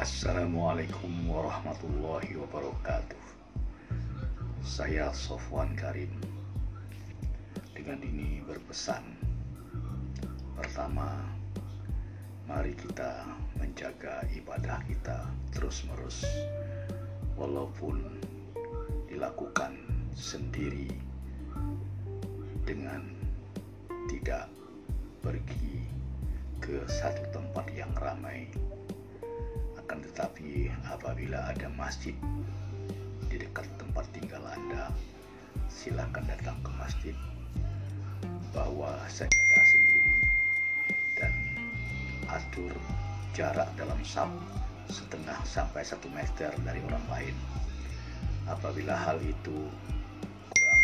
Assalamualaikum warahmatullahi wabarakatuh. Saya Sofwan Karim. Dengan ini berpesan Pertama Mari kita menjaga ibadah kita terus-menerus Walaupun dilakukan sendiri Dengan tidak pergi ke satu tempat yang ramai akan tetapi apabila ada masjid di dekat tempat tinggal Anda, silakan datang ke masjid, bawa sajadah sendiri dan atur jarak dalam saf setengah sampai satu meter dari orang lain. Apabila hal itu kurang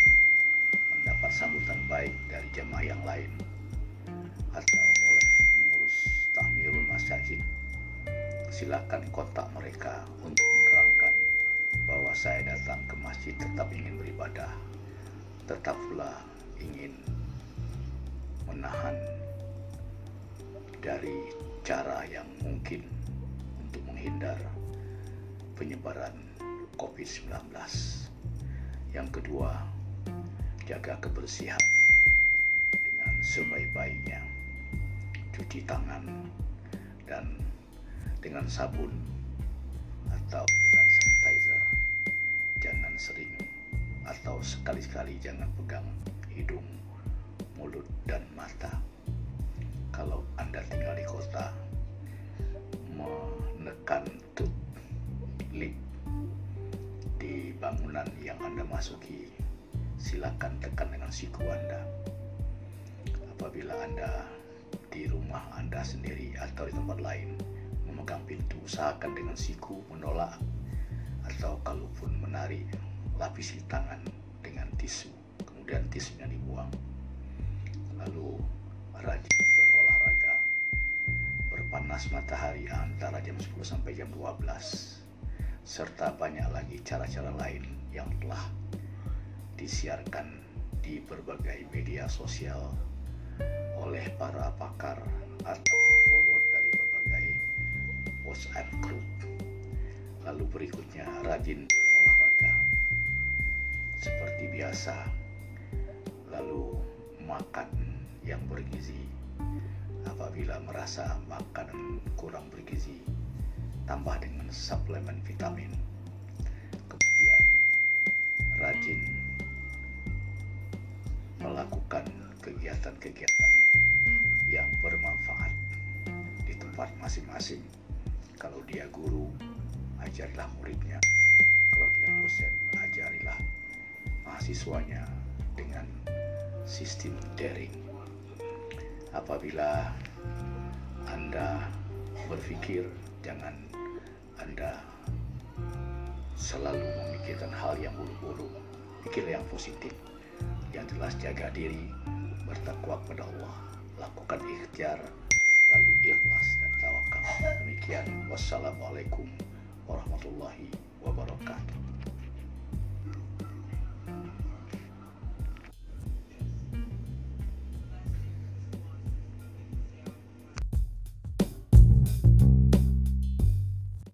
mendapat sambutan baik dari jemaah yang lain atau oleh pengurus tahmirul masjid silakan kontak mereka untuk menerangkan bahwa saya datang ke masjid tetap ingin beribadah, tetap pula ingin menahan dari cara yang mungkin untuk menghindar penyebaran COVID-19. Yang kedua, jaga kebersihan dengan sebaik-baiknya, cuci tangan dan dengan sabun atau dengan sanitizer. Jangan sering atau sekali-sekali jangan pegang hidung, mulut, dan mata. Kalau Anda tinggal di kota, menekan tut lip di bangunan yang Anda masuki, silakan tekan dengan siku Anda. Apabila Anda di rumah Anda sendiri atau di tempat lain, memegang pintu usahakan dengan siku menolak atau kalaupun menarik lapisi tangan dengan tisu kemudian tisunya dibuang. Lalu rajin berolahraga berpanas matahari antara jam 10 sampai jam 12 serta banyak lagi cara-cara lain yang telah disiarkan di berbagai media sosial oleh para pakar Berikutnya rajin berolahraga seperti biasa. Lalu makan yang bergizi. Apabila merasa makanan kurang bergizi, tambah dengan suplemen vitamin. Kemudian rajin melakukan kegiatan-kegiatan yang bermanfaat di tempat masing-masing. Kalau dia guru, ajarilah muridnya. Kalau dia dosen, ajarilah mahasiswanya dengan sistem daring. Apabila Anda berpikir, jangan Anda selalu memikirkan hal yang buruk-buruk. Pikirlah yang positif. Yang jelas jaga diri, bertakwa kepada Allah, lakukan ikhtiar, lalu ikhlas dan tawakal. Demikian wassalamualaikum warahmatullahi wabarakatuh.